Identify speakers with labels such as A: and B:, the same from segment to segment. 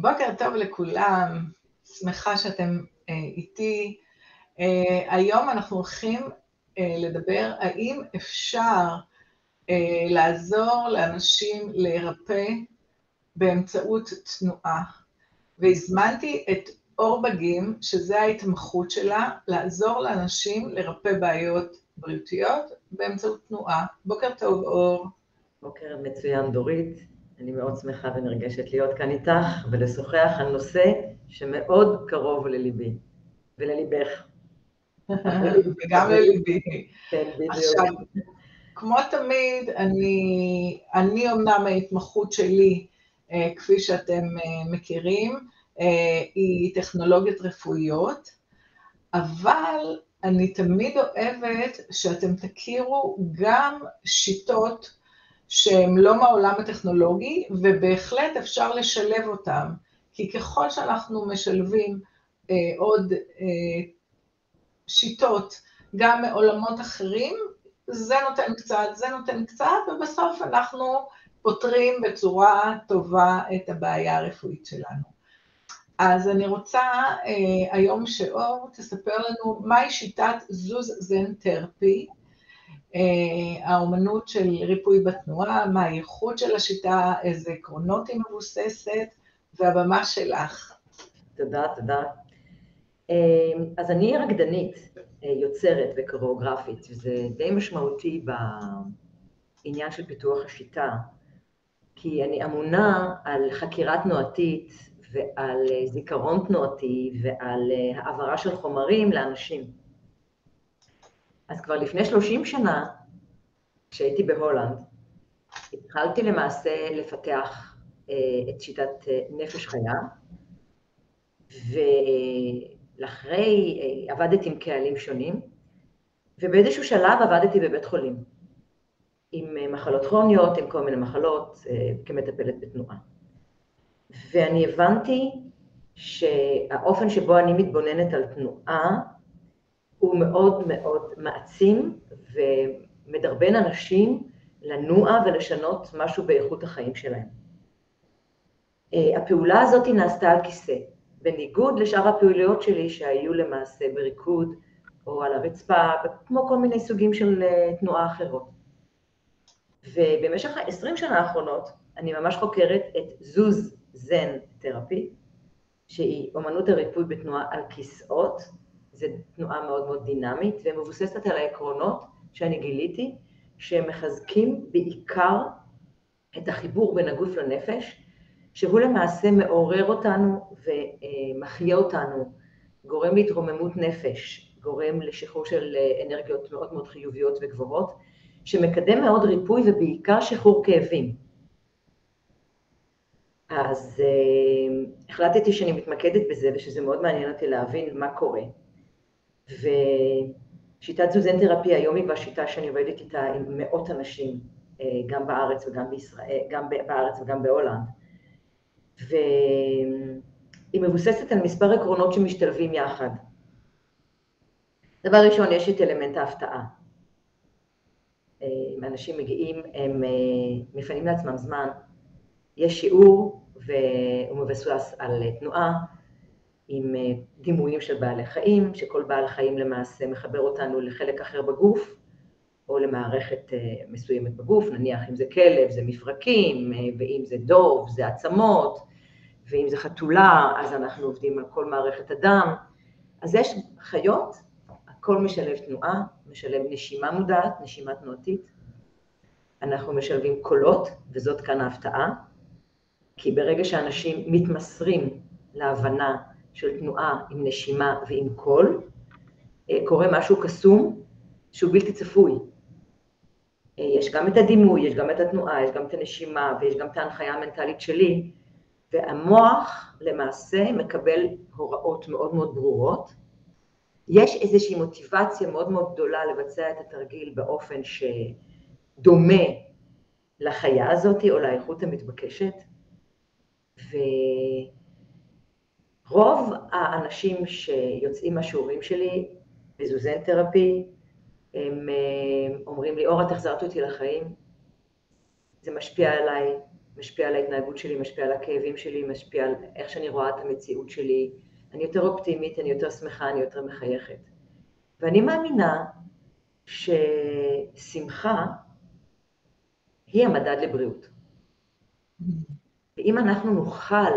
A: בוקר טוב לכולם, שמחה שאתם אה, איתי. אה, היום אנחנו הולכים אה, לדבר האם אפשר אה, לעזור לאנשים להירפא באמצעות תנועה. והזמנתי את אור בגים, שזה ההתמחות שלה, לעזור לאנשים לרפא בעיות בריאותיות באמצעות תנועה. בוקר טוב, אור.
B: בוקר מצוין, דורית. אני מאוד שמחה ונרגשת להיות כאן איתך ולשוחח על נושא שמאוד קרוב לליבי ולליבך.
A: וגם לליבי.
B: כן, בדיוק.
A: עכשיו, כמו תמיד, אני, אני אמנם ההתמחות שלי, אה, כפי שאתם אה, מכירים, אה, היא טכנולוגיות רפואיות, אבל אני תמיד אוהבת שאתם תכירו גם שיטות שהן לא מהעולם הטכנולוגי, ובהחלט אפשר לשלב אותן, כי ככל שאנחנו משלבים אה, עוד אה, שיטות גם מעולמות אחרים, זה נותן קצת, זה נותן קצת, ובסוף אנחנו פותרים בצורה טובה את הבעיה הרפואית שלנו. אז אני רוצה אה, היום שאור תספר לנו מהי שיטת זוז זן תרפי, האומנות של ריפוי בתנועה, מה הייחוד של השיטה, איזה עקרונות היא מבוססת, והבמה שלך.
B: תודה, תודה. אה, אז אני רקדנית, אה, יוצרת וקוריאוגרפית, וזה די משמעותי בעניין של פיתוח השיטה, כי אני אמונה על חקירה תנועתית ועל זיכרון תנועתי ועל העברה של חומרים לאנשים. אז כבר לפני 30 שנה, כשהייתי בהולנד, התחלתי למעשה לפתח אה, את שיטת אה, נפש חיה, ולאחרי אה, עבדתי עם קהלים שונים, ובאיזשהו שלב עבדתי בבית חולים, עם מחלות כרוניות, עם כל מיני מחלות, כמטפלת בתנועה. ואני הבנתי שהאופן שבו אני מתבוננת על תנועה הוא מאוד מאוד מעצים ומדרבן אנשים לנוע ולשנות משהו באיכות החיים שלהם. אה, הפעולה הזאת נעשתה על כיסא, בניגוד לשאר הפעילויות שלי שהיו למעשה בריקוד או על הרצפה, כמו כל מיני סוגים של אה, תנועה אחרות. ובמשך ה-20 שנה האחרונות אני ממש חוקרת את זוז זן תרפי, שהיא אומנות הריפוי בתנועה על כיסאות, זו תנועה מאוד מאוד דינמית ומבוססת על העקרונות שאני גיליתי, שהם מחזקים בעיקר את החיבור בין הגוף לנפש, שהוא למעשה מעורר אותנו ומחיה אותנו, גורם להתרוממות נפש, גורם לשחרור של אנרגיות מאוד מאוד חיוביות וגבוהות, שמקדם מאוד ריפוי ובעיקר שחרור כאבים. אז uh, החלטתי שאני מתמקדת בזה ושזה מאוד מעניין אותי להבין מה קורה. ושיטת זוזן תרפי היום היא כבר שיטה שאני עובדת איתה עם מאות אנשים, אה, גם בארץ וגם בישראל, גם בארץ וגם בהולנד. והיא מבוססת על מספר עקרונות שמשתלבים יחד. דבר ראשון, יש את אלמנט ההפתעה. אה, אנשים מגיעים, הם אה, מפנים לעצמם זמן. יש שיעור והוא מבוסס על תנועה, עם אה, דימויים של בעלי חיים, שכל בעל חיים למעשה מחבר אותנו לחלק אחר בגוף, או למערכת אה, מסוימת בגוף, נניח אם זה כלב זה מפרקים, אה, ואם זה דוב זה עצמות, ואם זה חתולה אז אנחנו עובדים על כל מערכת הדם. אז יש חיות, הכל משלב תנועה, משלב נשימה מודעת, נשימה תנועתית. אנחנו משלבים קולות, וזאת כאן ההפתעה, כי ברגע שאנשים מתמסרים להבנה של תנועה עם נשימה ועם קול, אה, קורה משהו קסום שהוא בלתי צפוי. אה, יש גם את הדימוי, יש גם את התנועה, יש גם את הנשימה ויש גם את ההנחיה המנטלית שלי, והמוח למעשה מקבל הוראות מאוד מאוד ברורות. יש איזושהי מוטיבציה מאוד מאוד גדולה לבצע את התרגיל באופן שדומה לחיה הזאת או לאיכות המתבקשת, ו... רוב האנשים שיוצאים מהשיעורים שלי בזוזן תרפי, הם אה, אומרים לי, אור, את החזרת אותי לחיים, זה משפיע עליי משפיע על ההתנהגות שלי, משפיע על הכאבים שלי, משפיע על איך שאני רואה את המציאות שלי. אני יותר אופטימית, אני יותר שמחה, אני יותר מחייכת. ואני מאמינה ששמחה היא המדד לבריאות. ואם אנחנו נוכל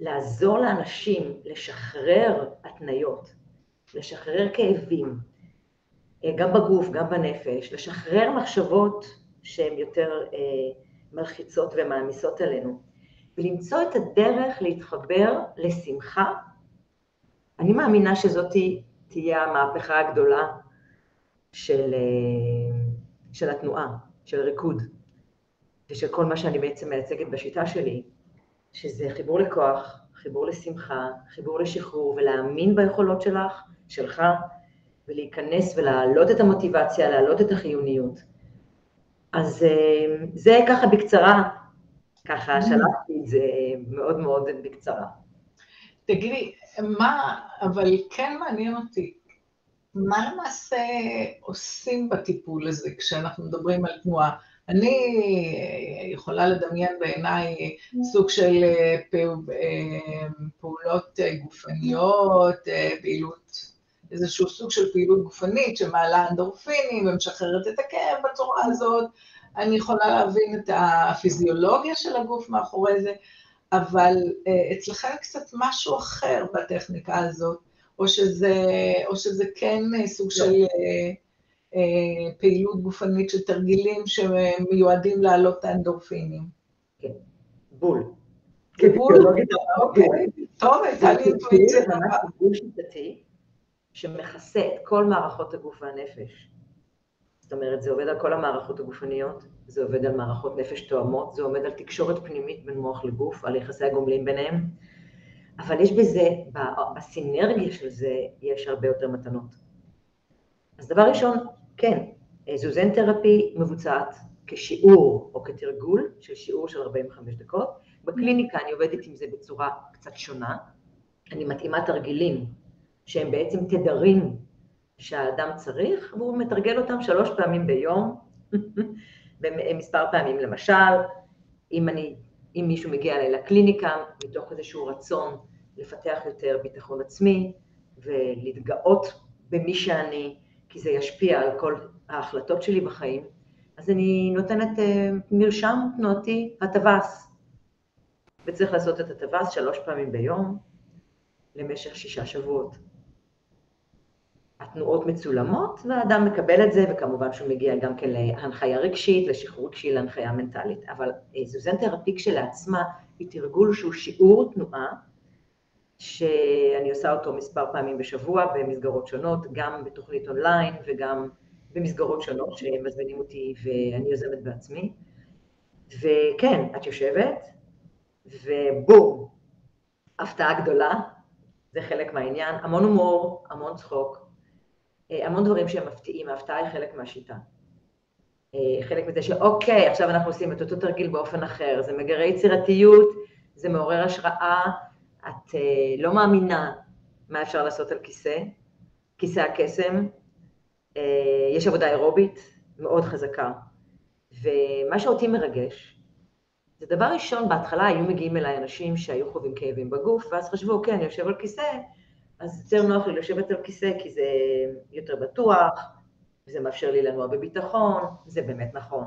B: לעזור לאנשים לשחרר התניות, לשחרר כאבים, אה, גם בגוף, גם בנפש, לשחרר מחשבות שהן יותר אה, מלחיצות ומעמיסות עלינו, ולמצוא את הדרך להתחבר לשמחה, אני מאמינה שזאת תהיה המהפכה הגדולה של, אה, של התנועה, של ריקוד, ושל כל מה שאני בעצם מייצגת בשיטה שלי, שזה חיבור לכוח, חיבור לשמחה, חיבור לשחרור, ולהאמין ביכולות שלך, שלך, ולהיכנס ולהעלות את המוטיבציה, להעלות את החיוניות. אז אה, זה ככה בקצרה, ככה mm. שלחתי את זה מאוד מאוד בקצרה.
A: תגידי, מה, אבל כן מעניין אותי, מה למעשה עושים בטיפול הזה כשאנחנו מדברים על תנועה? אני יכולה לדמיין בעיניי סוג של אה, אה, פעולות גופניות, פעילות איזשהו סוג של פעילות גופנית שמעלה אנדורפינים ומשחררת את הכאב בצורה הזאת. אני יכולה להבין את הפיזיולוגיה של הגוף מאחורי זה, אבל אה, אצלכם קצת משהו אחר בטכניקה הזאת, או שזה, או שזה כן סוג לא. של אה, אה, פעילות גופנית של תרגילים שמיועדים להעלות את האנדורפינים.
B: כן, בול.
A: בול? אוקיי, טוב, הייתה לי אינטואיציה.
B: בול שיטתי, שמכסה את כל מערכות הגוף והנפש. זאת אומרת, זה עובד על כל המערכות הגופניות, זה עובד על מערכות נפש תואמות, זה עומד על תקשורת פנימית בין מוח לגוף, על יחסי הגומלין ביניהם, אבל יש בזה, בסינרגיה של זה, יש הרבה יותר מתנות. אז דבר ראשון, כן, זוזן תרפי מבוצעת כשיעור או כתרגול של שיעור של 45 דקות. בקליניקה אני עובדת עם זה בצורה קצת שונה. אני מתאימה תרגילים שהם בעצם תדרים שהאדם צריך, והוא מתרגל אותם שלוש פעמים ביום, במספר פעמים. למשל, אם, אני, אם מישהו מגיע אליי לקליניקה מתוך איזשהו רצון לפתח יותר ביטחון עצמי ולהתגאות במי שאני, כי זה ישפיע על כל ההחלטות שלי בחיים, אז אני נותנת אה, מרשם תנועתי, הטווס. וצריך לעשות את הטווס שלוש פעמים ביום למשך שישה שבועות. התנועות מצולמות, והאדם מקבל את זה, וכמובן שהוא מגיע גם כן להנחיה רגשית, לשחרור רגשי, להנחיה מנטלית. אבל אה, זוזן תרפי כשלעצמה היא תרגול שהוא שיעור תנועה, שאני עושה אותו מספר פעמים בשבוע במסגרות שונות, גם בתוכנית אונליין וגם במסגרות שונות שמזמינים אותי ואני יוזמת בעצמי. וכן, את יושבת, ובום, הפתעה גדולה, זה חלק מהעניין, המון הומור, המון צחוק, אה, המון דברים שהם מפתיעים, ההפתעה היא חלק מהשיטה. אה, חלק מזה שאוקיי, עכשיו אנחנו עושים את אותו תרגיל באופן אחר, זה מגרה יצירתיות, זה מעורר השראה, את אה, לא מאמינה מה אפשר לעשות על כיסא, כיסא הקסם, יש עבודה אירובית מאוד חזקה, ומה שאותי מרגש, זה דבר ראשון, בהתחלה היו מגיעים אליי אנשים שהיו חווים כאבים בגוף, ואז חשבו, אוקיי, אני יושב על כיסא, אז יותר נוח לי לשבת על כיסא כי זה יותר בטוח, זה מאפשר לי לנוע בביטחון, זה באמת נכון.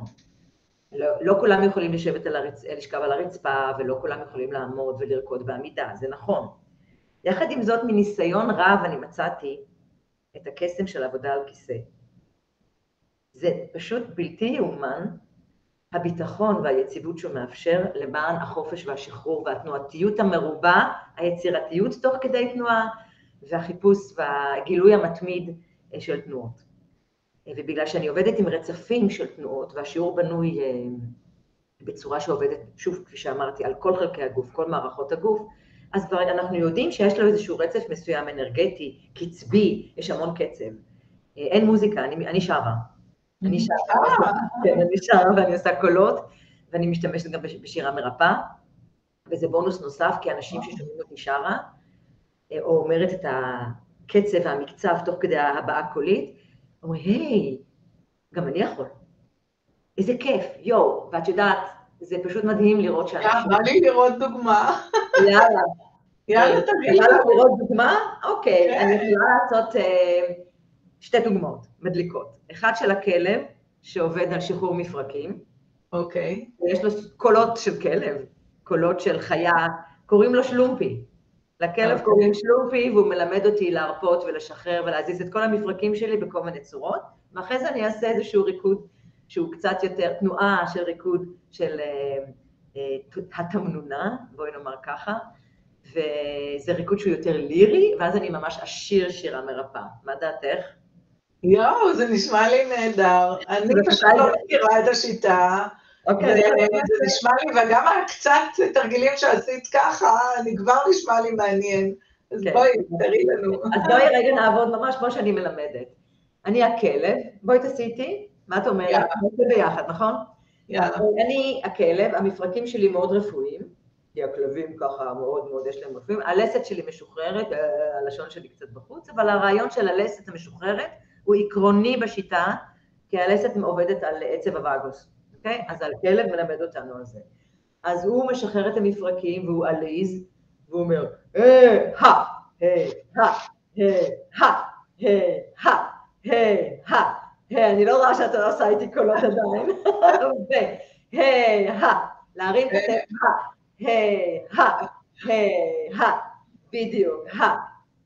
B: לא, לא כולם יכולים לשבת על הרצ... לשכב על הרצפה, ולא כולם יכולים לעמוד ולרקוד בעמידה, זה נכון. יחד עם זאת, מניסיון רב אני מצאתי את הקסם של עבודה על כיסא. זה פשוט בלתי יאומן, הביטחון והיציבות שהוא מאפשר למען החופש והשחרור והתנועתיות המרובה, היצירתיות תוך כדי תנועה, והחיפוש והגילוי המתמיד אה, של תנועות. אה, ובגלל שאני עובדת עם רצפים של תנועות, והשיעור בנוי אה, בצורה שעובדת, שוב, כפי שאמרתי, על כל חלקי הגוף, כל מערכות הגוף, אז כבר אנחנו יודעים שיש לו איזשהו רצף מסוים אנרגטי, קצבי, יש המון קצב. אין מוזיקה, אני, אני שרה. אני שרה, כן, אני שרה ואני עושה קולות, ואני משתמשת גם בשירה מרפאה, וזה בונוס נוסף, כי אנשים ששומעים אותי שרה, או אומרת את הקצב והמקצב תוך כדי ההבעה קולית, אומרים, היי, גם אני יכול. איזה כיף, יואו, ואת יודעת, זה פשוט מדהים לראות שאנשים...
A: יאללה, בא לי לראות דוגמה.
B: יאללה.
A: יאללה, תגידי.
B: יאללה, לראות דוגמה? אוקיי,
A: כן.
B: אני יכולה לעשות אה, שתי דוגמאות מדליקות. אחד של הכלב, שעובד על שחרור מפרקים,
A: אוקיי.
B: ויש לו קולות של כלב, קולות של חיה, קוראים לו שלומפי. לכלב
A: אוקיי.
B: קוראים שלומפי, והוא מלמד אותי להרפות ולשחרר ולהזיז את כל המפרקים שלי בכל מיני צורות, ואחרי זה אני אעשה איזשהו ריקוד שהוא קצת יותר, תנועה של ריקוד של אה, אה, התמנונה, בואי נאמר ככה, וזה ריקוד שהוא יותר לירי, ואז אני ממש אשיר שירה מרפאה. מה דעתך?
A: יואו, זה נשמע לי נהדר. אני פשוט לא מכירה את השיטה.
B: אוקיי,
A: וזה נשמע לי, וגם הקצת תרגילים שעשית ככה, אני כבר נשמע לי מעניין. אז
B: כן.
A: בואי, תראי לנו.
B: אז בואי רגע נעבוד ממש כמו שאני מלמדת. אני הכלב, בואי תעשי איתי, מה את אומרת?
A: יאללה.
B: נעשה ביחד, נכון?
A: יאללה.
B: אני הכלב, המפרקים שלי מאוד רפואיים, כי הכלבים ככה מאוד מאוד יש להם רפואיים, הלסת שלי משוחררת, אה, הלשון שלי קצת בחוץ, אבל הרעיון של הלסת המשוחררת הוא עקרוני בשיטה, כי הלסת עובדת על עצב הווגוס, אוקיי? אז הכלב מלמד אותנו על זה. אז הוא משחרר את המפרקים והוא עליז, והוא אומר, אה, הא, היי, הא, היי, הא, היי, הא, היי, הא, היי, אני לא רואה שאת לא עושה איתי קולות עדיין, היי, הא, להרים את הא, היי, הא, היי, הא, בדיוק.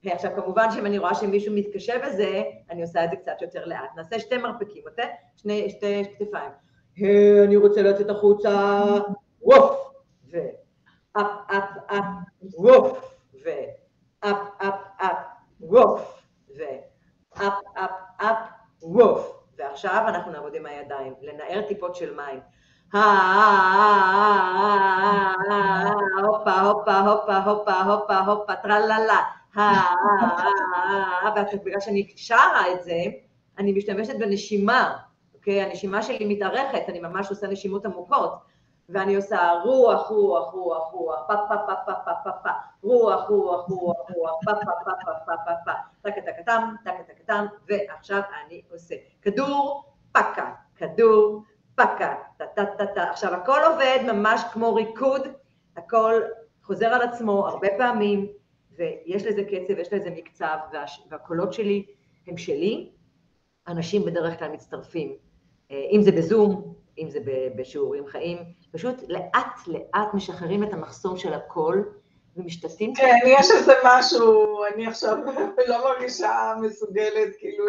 B: היי, עכשיו כמובן שאם אני רואה שמישהו מתקשה בזה, אני עושה את זה קצת יותר לאט. נעשה שתי מרפקים, אוקיי? שתי כתפיים. אני רוצה לצאת החוצה, ווף, ו... אפ, אפ, ווף, ואפ, אפ, אפ, ווף, ואפ, אפ, אפ, ווף. ועכשיו אנחנו נעבוד עם הידיים, לנער טיפות של מים. הופה, הופה, הופה, הופה, הופה, הופה, טרללה. ובגלל שאני שרה את זה, אני משתמשת בנשימה, אוקיי? הנשימה שלי מתארכת, אני ממש עושה נשימות עמוקות. ואני עושה רוח, רוח, רוח, רוח, פה, פה, פה, פה, פה, פה, פה, רוח, רוח, רוח, רוח, פה, פה, פה, פה, פה, פה, פה, טקה טקה טם, טקה טקה טם, ועכשיו אני עושה כדור, פקה, כדור, פקה, טה טה טה טה. עכשיו הכל עובד ממש כמו ריקוד, הכל חוזר על עצמו הרבה פעמים, ויש לזה קצב, יש לזה מקצב, והקולות שלי הם שלי, אנשים בדרך כלל מצטרפים, אה, אם זה בזום, אם זה בשיעורים חיים, פשוט לאט לאט משחררים את המחסום של הקול ומשתתפים.
A: כן, יש איזה משהו, אני עכשיו לא מרגישה מסוגלת כאילו.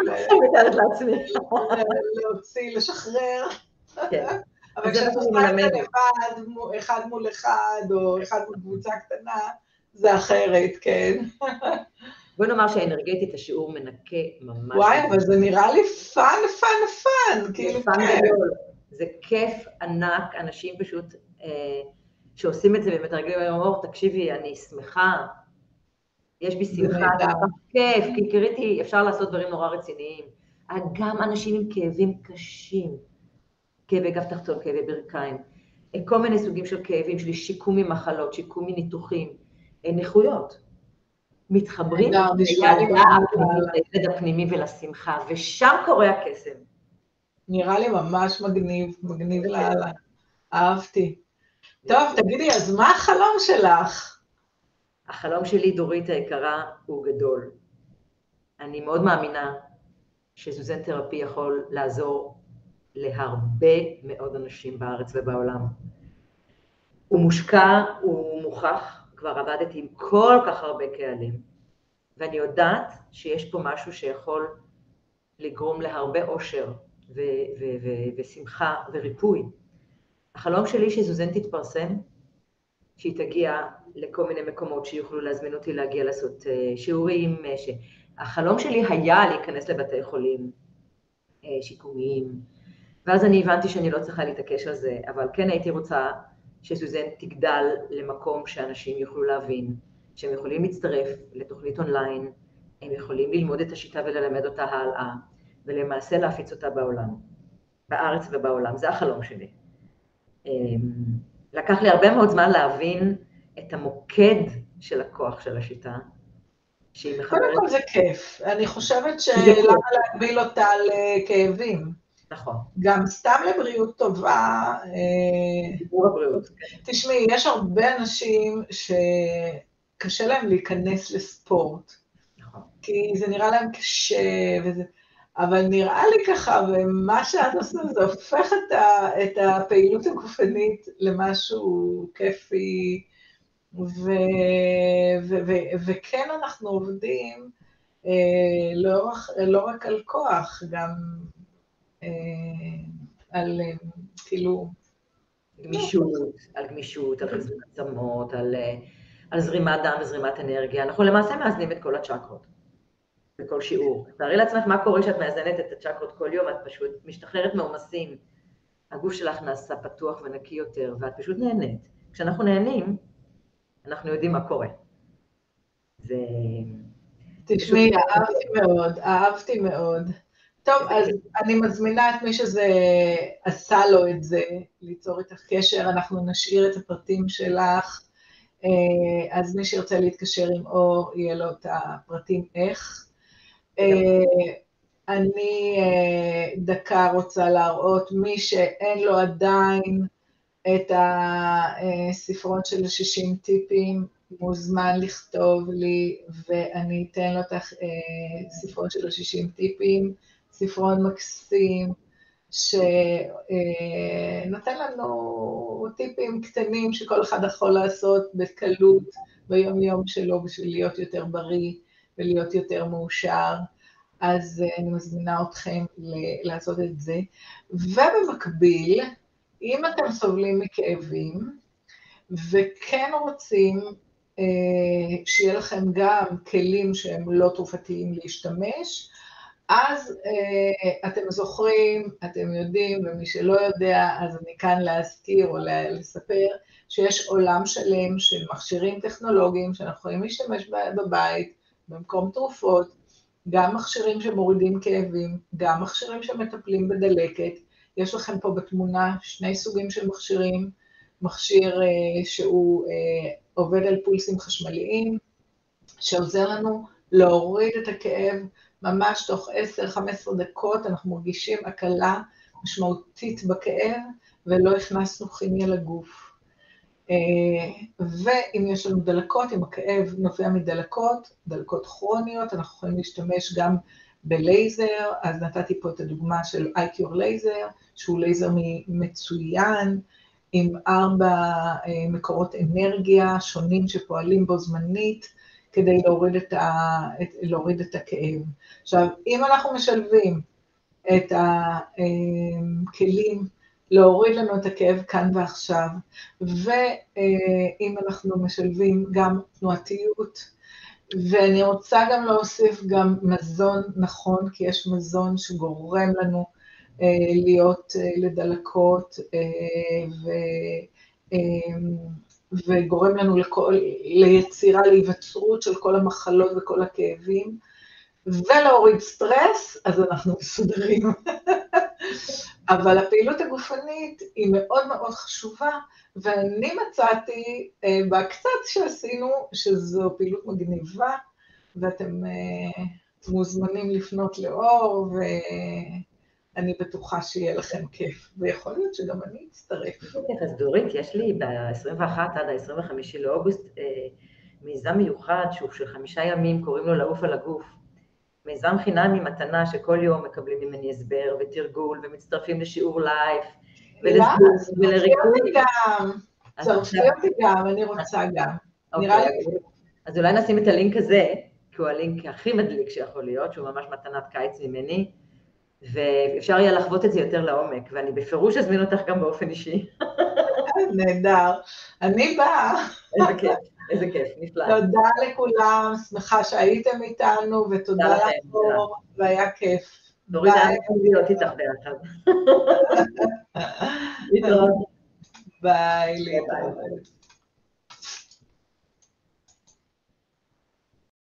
A: להוציא, לשחרר.
B: כן.
A: אבל כשאת עושה את זה. לבד, אחד מול אחד, או אחד מול קבוצה קטנה, זה אחרת, כן.
B: בואי נאמר שהאנרגטית השיעור מנקה ממש.
A: וואי, אבל זה נראה לי fun, fun,
B: fun,
A: כאילו,
B: fun
A: כן.
B: גדול. זה כיף ענק, אנשים פשוט אה, שעושים את זה ומתרגלים היום, אור, תקשיבי, אני שמחה, יש בי שמחה, זה כיף, כי קריטי, אפשר לעשות דברים נורא רציניים. אה, גם אנשים עם כאבים קשים, כאבי גב תחתון, כאבי ברכיים, אה, כל מיני סוגים של כאבים, של שיקום ממחלות, שיקום מניתוחים, אה, נכויות. מתחברים
A: נהדר, נשמע לי
B: לידע
A: ממש
B: הפנימי, ולשמחה, ושם קורה הקסם.
A: נראה לי ממש מגניב, מגניב לאללה. אהבתי. טוב, תגידי, אז מה החלום שלך?
B: החלום שלי, דורית היקרה, הוא גדול. אני מאוד מאמינה שזוזן תרפי יכול לעזור להרבה מאוד אנשים בארץ ובעולם. הוא מושקע, הוא מוכח, כבר עבדתי עם כל כך הרבה קהלים, ואני יודעת שיש פה משהו שיכול לגרום להרבה אושר ו- ו- ו- ושמחה וריפוי. החלום שלי שזוזן תתפרסם, שהיא תגיע לכל מיני מקומות שיוכלו להזמין אותי להגיע לעשות אה, שיעורים. אה, ש... החלום שלי היה להיכנס לבתי חולים אה, שיקומיים, ואז אני הבנתי שאני לא צריכה להתעקש על זה, אבל כן הייתי רוצה שסוזן תגדל למקום שאנשים יוכלו להבין, שהם יכולים להצטרף לתוכנית אונליין, הם יכולים ללמוד את השיטה וללמד אותה הלאה, ולמעשה להפיץ אותה בעולם, בארץ ובעולם, זה החלום שלי. אמ, לקח לי הרבה מאוד זמן להבין את המוקד של הכוח של השיטה, שהיא
A: קודם
B: מחברת...
A: כל זה כיף. אני חושבת שלמה להגביל אותה לכאבים?
B: נכון.
A: גם סתם לבריאות טובה.
B: דיבור הבריאות.
A: תשמעי, יש הרבה אנשים שקשה להם להיכנס לספורט.
B: נכון.
A: כי זה נראה להם קשה, וזה... אבל נראה לי ככה, ומה שאת עושה זה הופך את, ה, את הפעילות הגופנית למשהו כיפי, ו, ו, ו, וכן אנחנו עובדים אה, לא, לא רק על כוח, גם אה, על אה, כאילו...
B: גמישות, על גמישות, על חיזוק עצמות, על, אה, על זרימת דם וזרימת אנרגיה. אנחנו למעשה מאזנים את כל הצ'קרות. בכל שיעור. תארי לעצמך מה קורה כשאת מאזנת את הצ'קרות כל יום, את פשוט משתחררת מעומסים, הגוף שלך נעשה פתוח ונקי יותר, ואת פשוט נהנית. כשאנחנו נהנים, אנחנו יודעים מה קורה.
A: זה... תשמעי, אהבתי מאוד, אהבתי מאוד. טוב, אז אני מזמינה את מי שזה עשה לו את זה, ליצור את הקשר, אנחנו נשאיר את הפרטים שלך, אה, אז מי שירצה להתקשר עם אור, יהיה לו את הפרטים איך. אה, אני אה, דקה רוצה להראות, מי שאין לו עדיין את הספרון של 60 טיפים, מוזמן לכתוב לי ואני אתן לו את הספרון של 60 טיפים, ספרון מקסים, שנותן לנו טיפים קטנים שכל אחד יכול לעשות בקלות ביום-יום שלו בשביל להיות יותר בריא. ולהיות יותר מאושר, אז אה, אני מזמינה אתכם לעשות את זה. ובמקביל, אם אתם סובלים מכאבים, וכן רוצים אה, שיהיה לכם גם כלים שהם לא תרופתיים להשתמש, אז אה, אתם זוכרים, אתם יודעים, ומי שלא יודע, אז אני כאן להזכיר או לספר שיש עולם שלם של מכשירים טכנולוגיים שאנחנו יכולים להשתמש בבית, במקום תרופות, גם מכשירים שמורידים כאבים, גם מכשירים שמטפלים בדלקת. יש לכם פה בתמונה שני סוגים של מכשירים, מכשיר uh, שהוא uh, עובד על פולסים חשמליים, שעוזר לנו להוריד את הכאב ממש תוך 10-15 דקות, אנחנו מרגישים הקלה משמעותית בכאב, ולא הכנסנו כימיה לגוף. אה, ואם יש לנו דלקות, אם הכאב נובע מדלקות, דלקות כרוניות, אנחנו יכולים להשתמש גם בלייזר, אז נתתי פה את הדוגמה של B-Cure Laser, שהוא לייזר מצוין, עם ארבע אה, מקורות אנרגיה שונים שפועלים בו זמנית, כדי להוריד את, ה, להוריד את הכאב. עכשיו, אם אנחנו משלבים את הכלים להוריד לנו את הכאב כאן ועכשיו, ואם אנחנו משלבים גם תנועתיות, ואני רוצה גם להוסיף גם מזון נכון, כי יש מזון שגורם לנו אה, להיות אה, לדלקות, אה, ו, וגורם לנו לכל, ליצירה, להיווצרות של כל המחלות וכל הכאבים, ולהוריד סטרס, אז אנחנו מסודרים. אבל הפעילות הגופנית היא מאוד מאוד חשובה, ואני מצאתי אה, בקצת שעשינו שזו פעילות מגניבה, ואתם אה, מוזמנים לפנות לאור, ואני בטוחה שיהיה לכם כיף, ויכול להיות שגם אני אצטרף.
B: אז דורית, יש לי ב-21 עד ה-25 לאוגוסט אה, מיזם מיוחד שהוא של חמישה ימים, קוראים לו לעוף על הגוף. מיזם חינמי מתנה שכל יום מקבלים ממני הסבר ותרגול ומצטרפים לשיעור לייב
A: ולריקוד. צרפי אותי גם, אני רוצה גם. אוקיי. נראה לי...
B: אז אולי נשים את הלינק הזה, כי הוא הלינק הכי מדליק שיכול להיות, שהוא ממש מתנת קיץ ממני, ואפשר יהיה לחוות את זה יותר לעומק, ואני בפירוש אזמין אותך גם באופן אישי.
A: נהדר. אני באה.
B: איזה כיף. איזה כיף, נפלא.
A: תודה לכולם, שמחה שהייתם איתנו, ותודה לך, והיה כיף.
B: נורית, היה להיות איתך ביחד. להתראות.
A: ביי, להתראות.